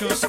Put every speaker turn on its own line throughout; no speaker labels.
doctors.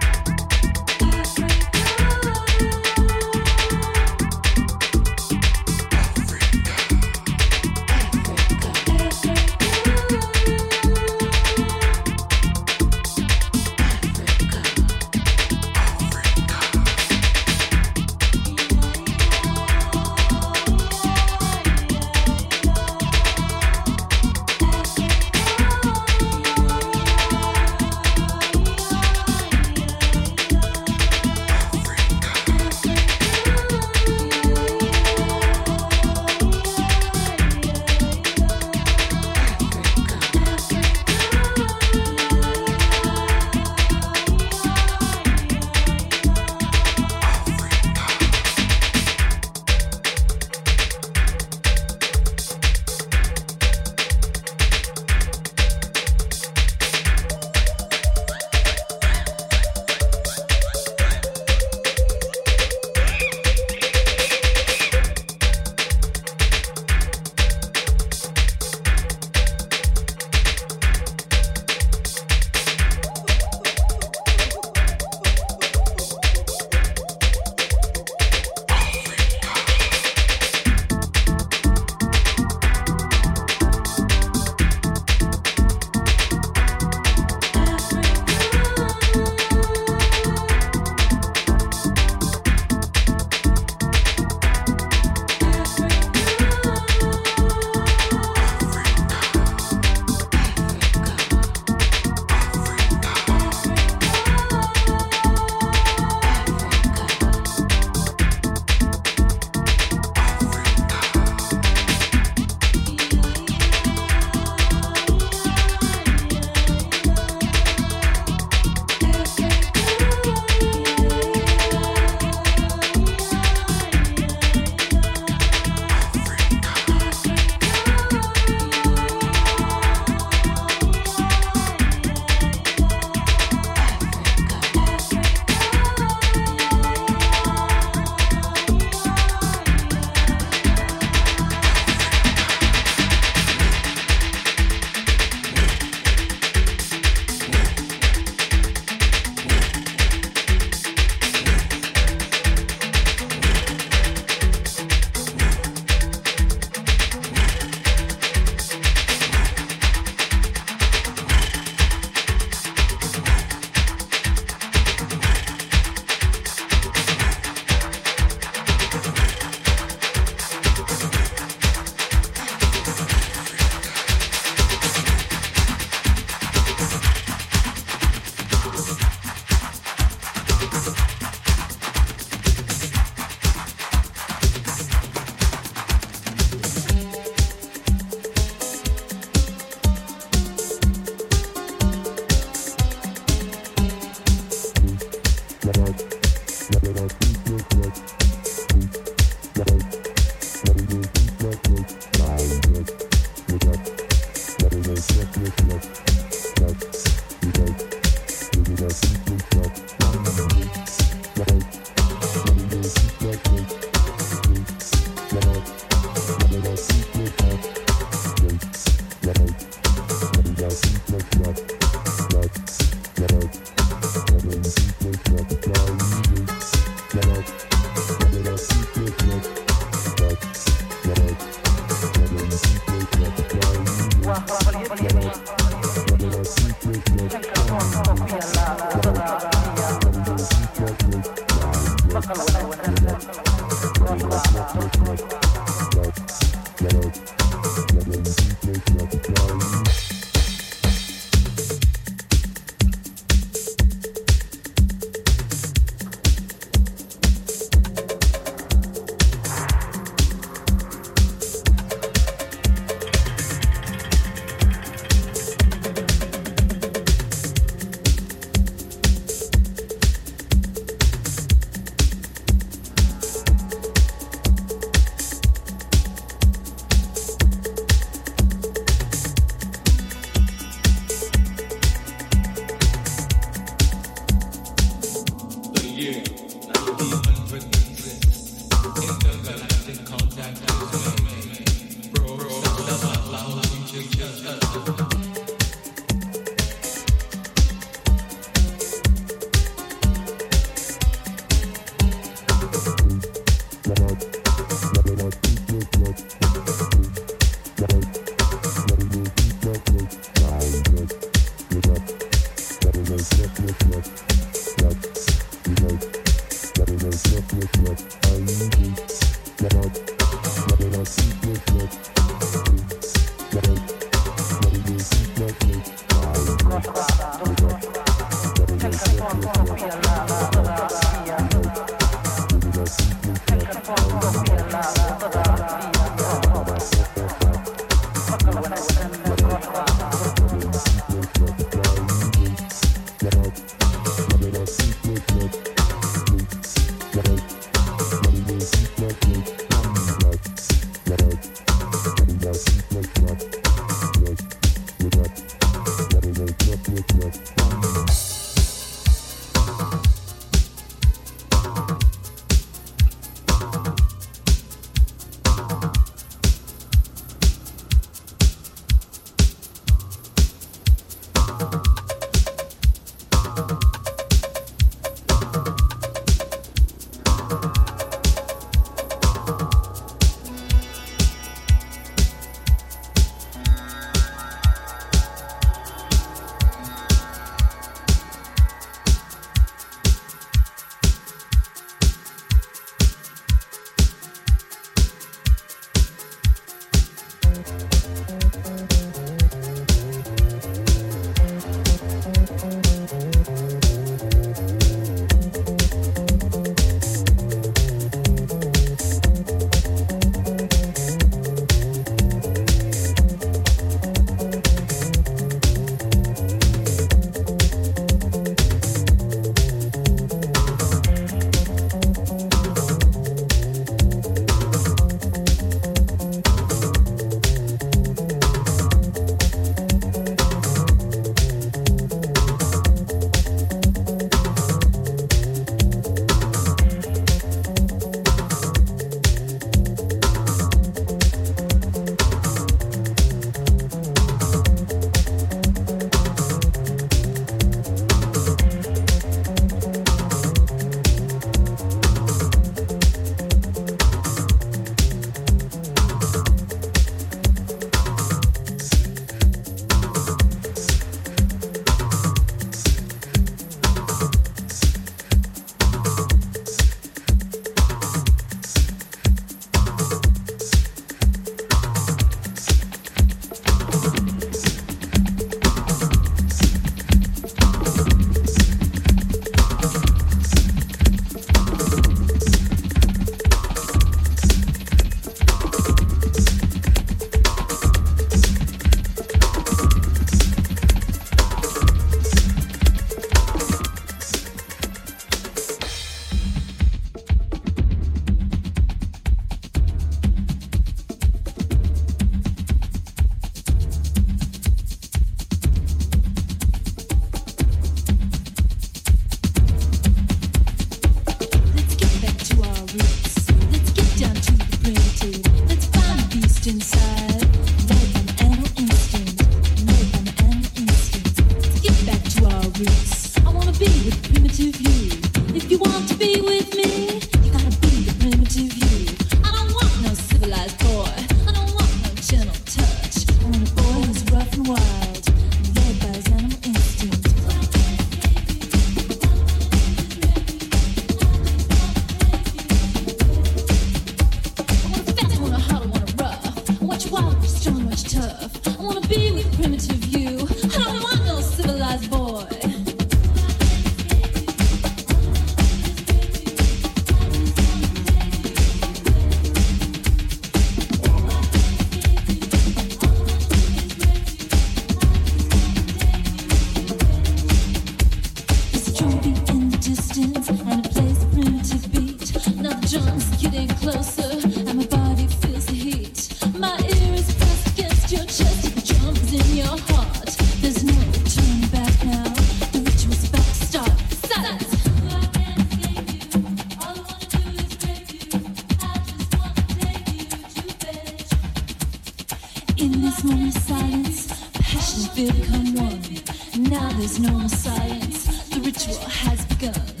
no more science. The ritual has begun.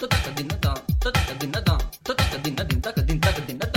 ತಕ್ಕ ದಿನದ ತಕ್ಕ ದಿನದ ತಕ್ಕ ದಿನದಿಂದ ದಿನ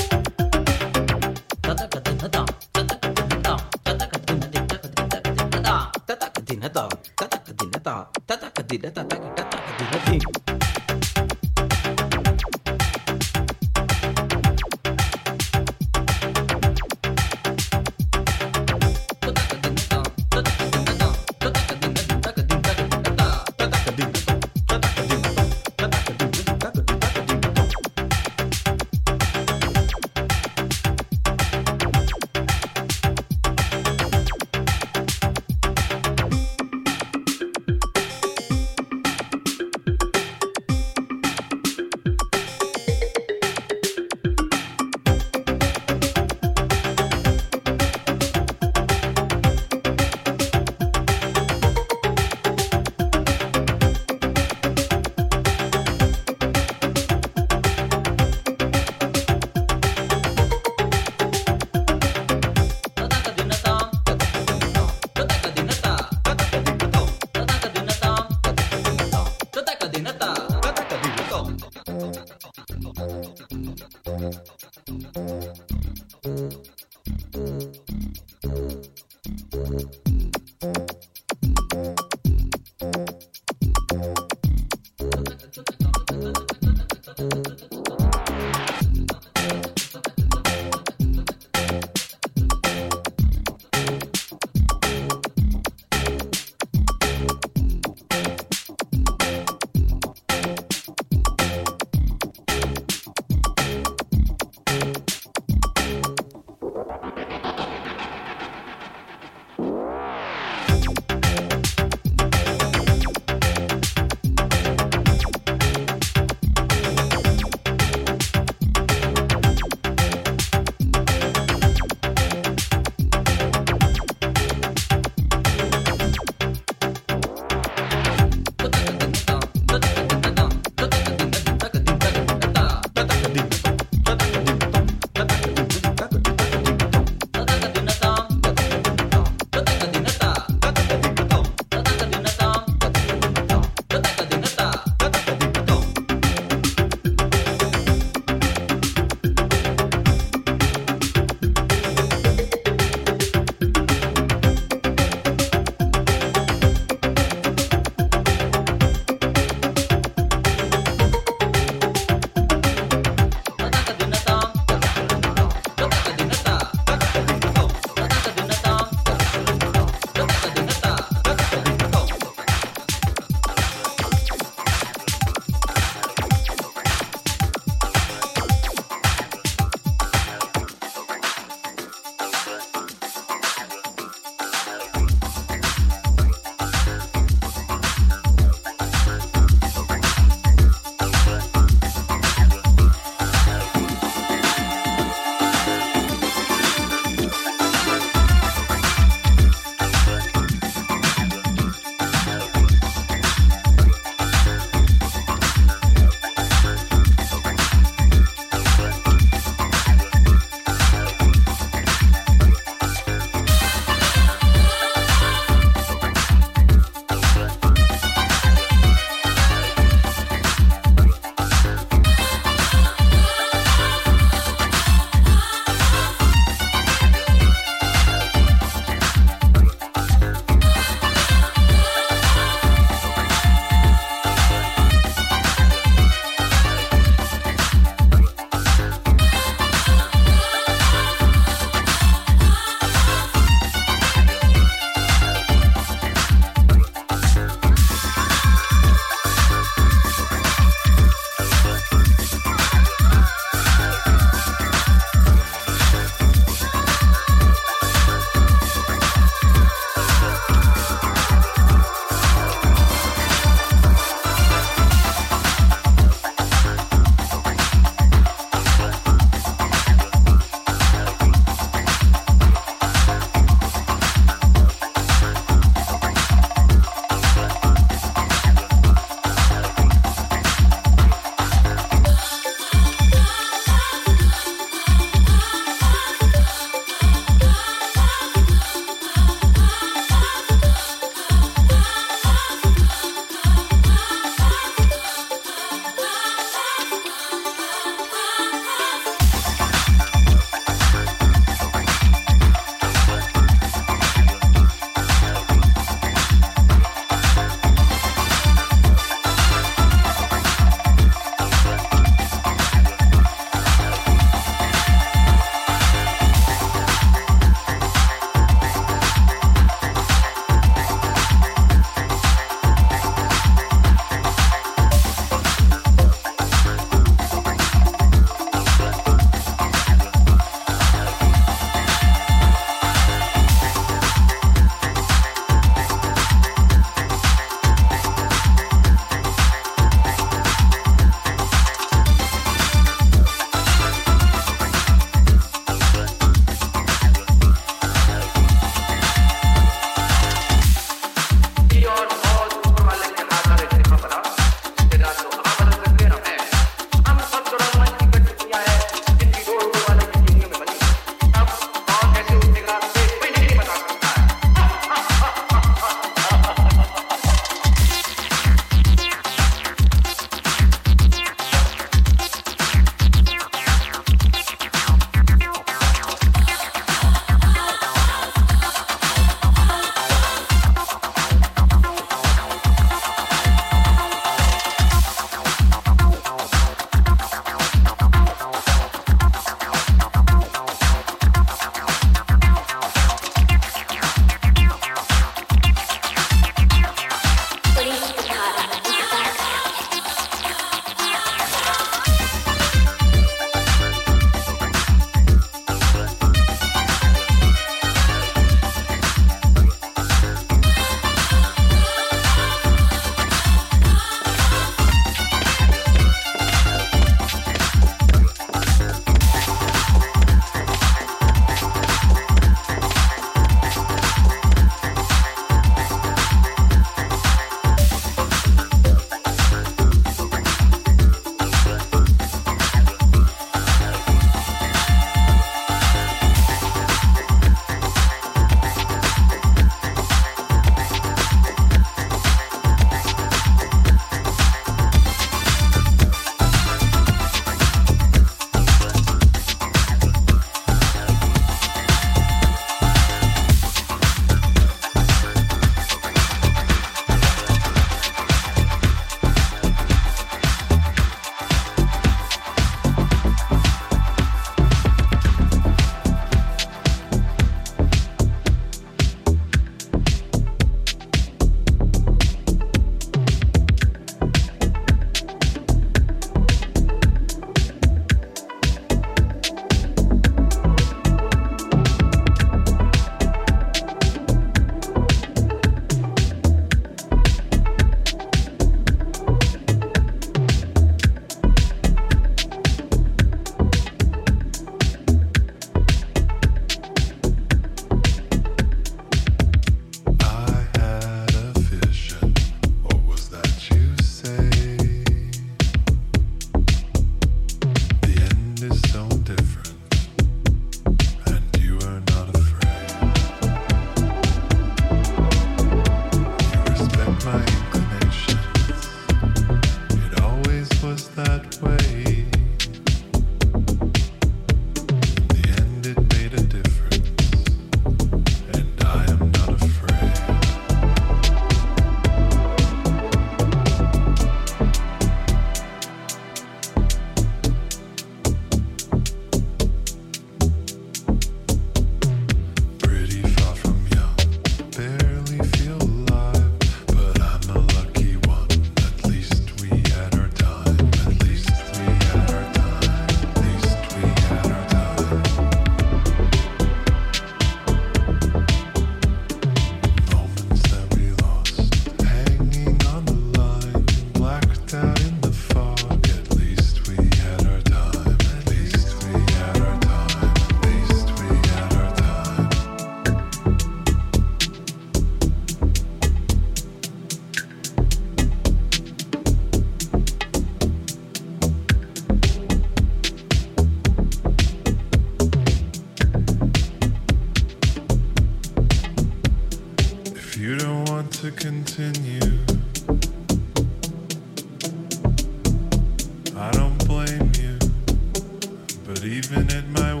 even at my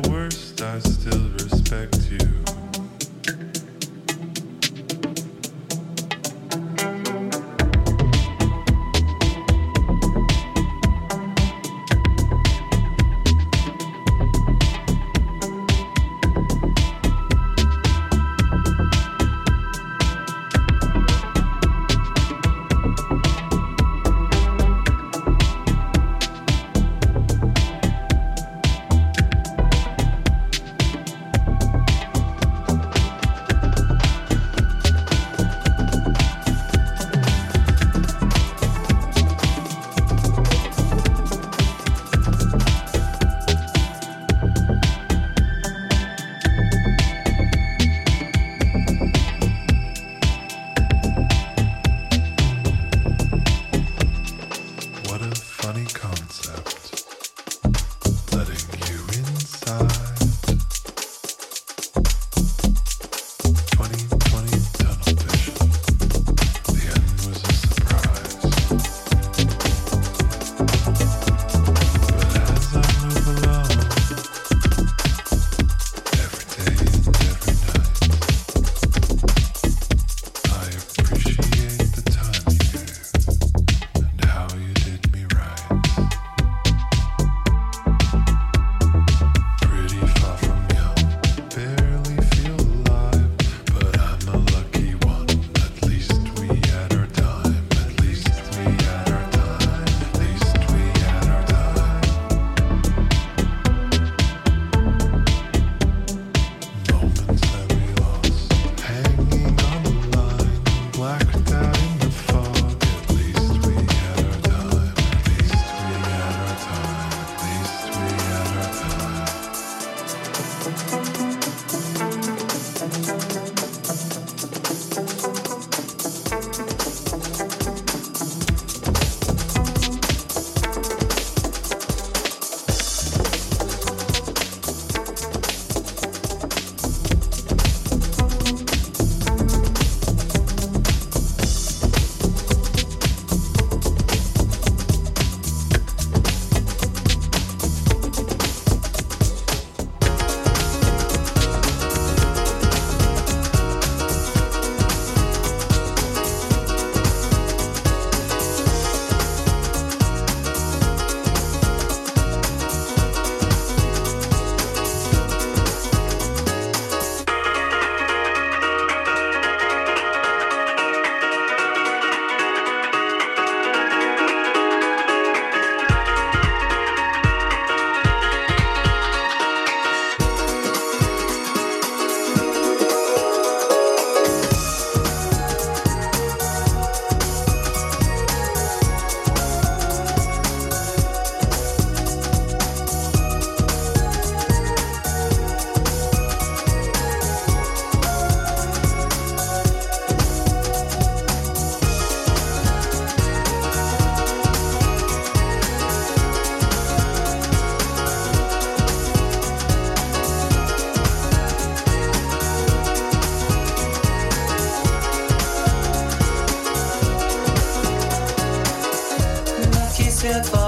やった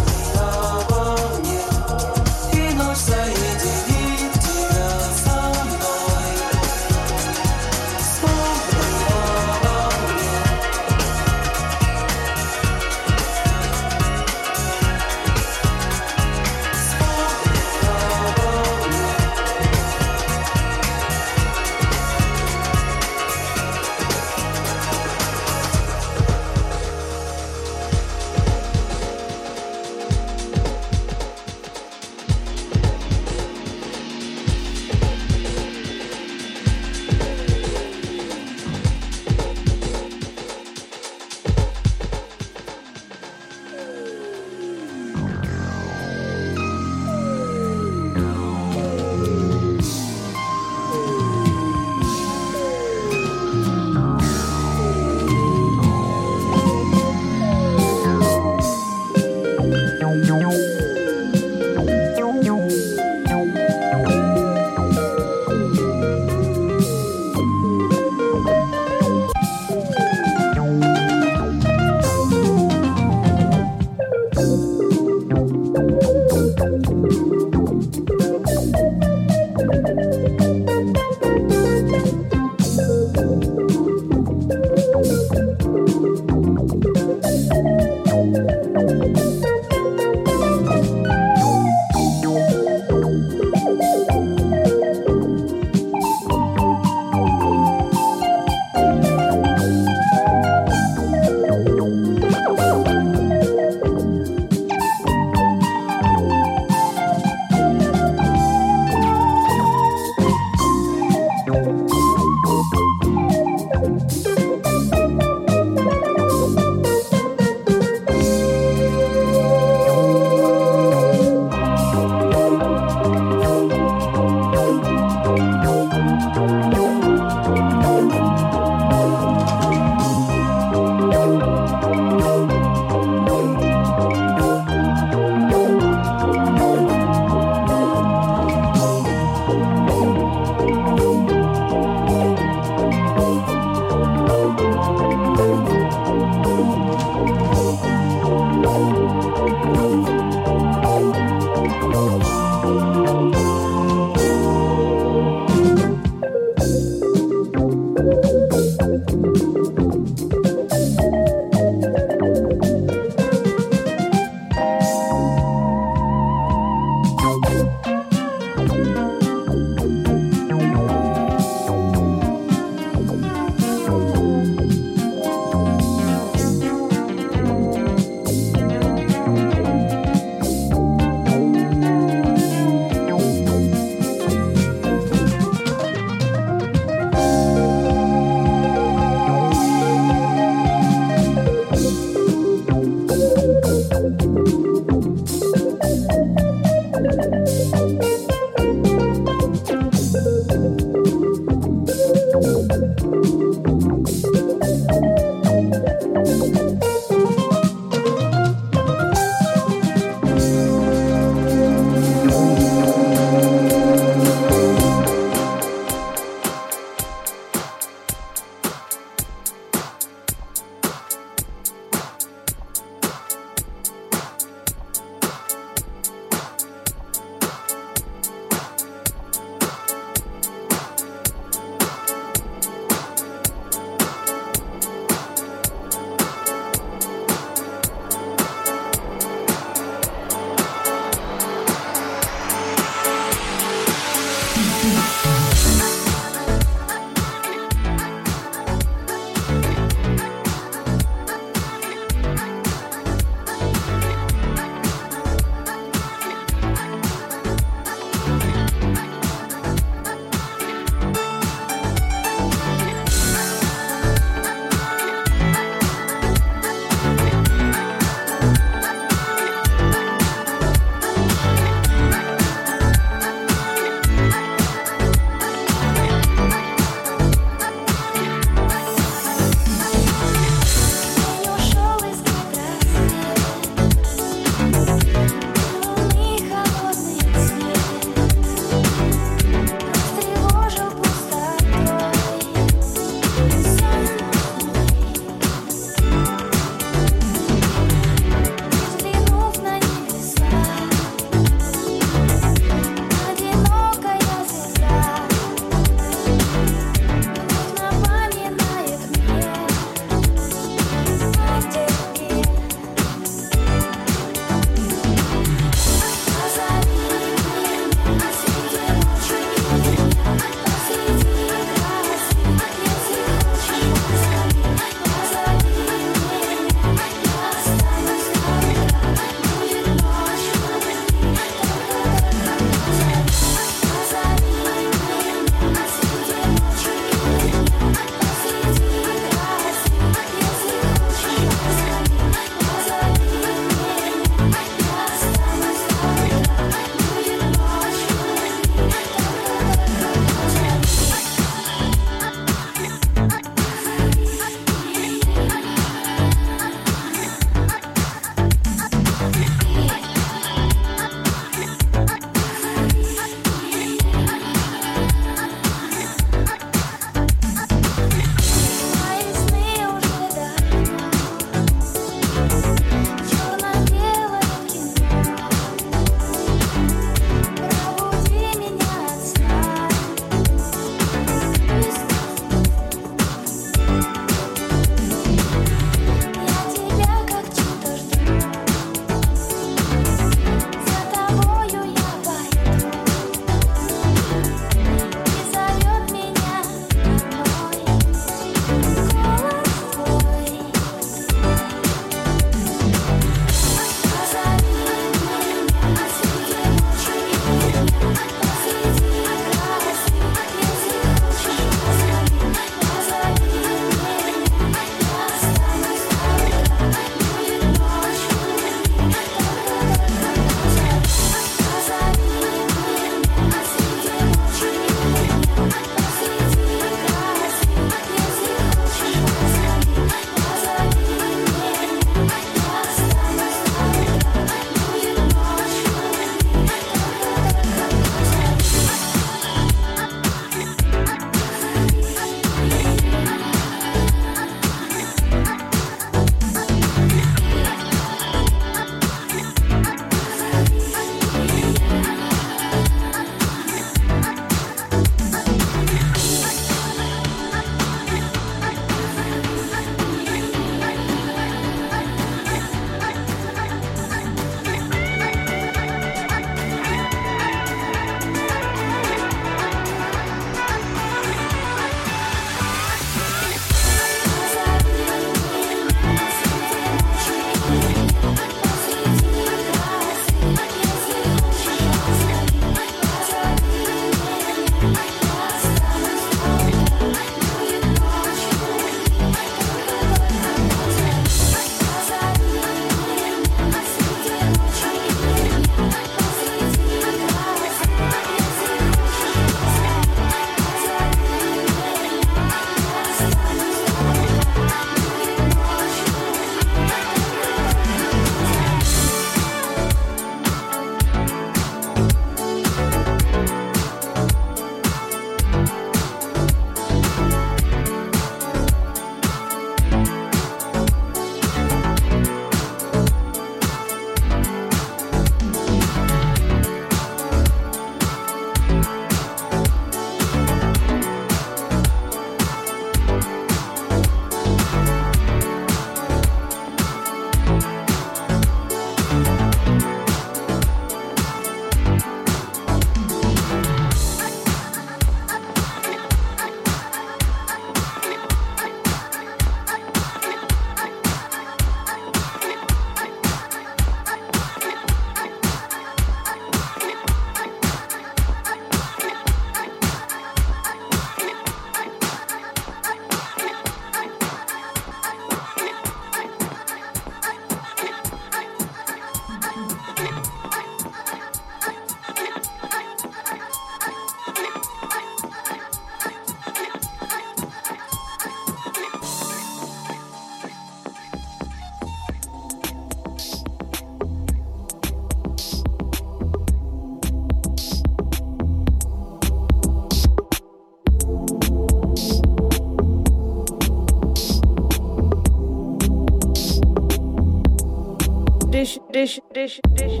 dish dish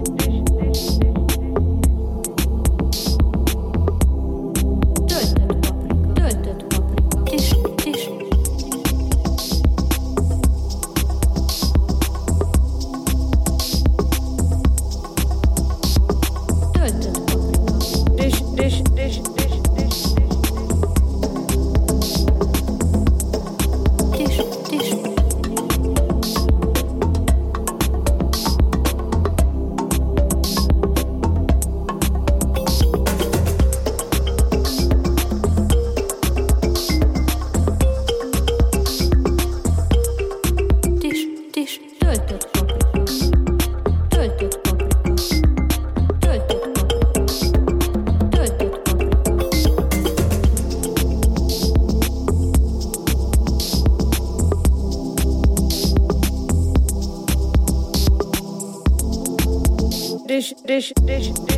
dish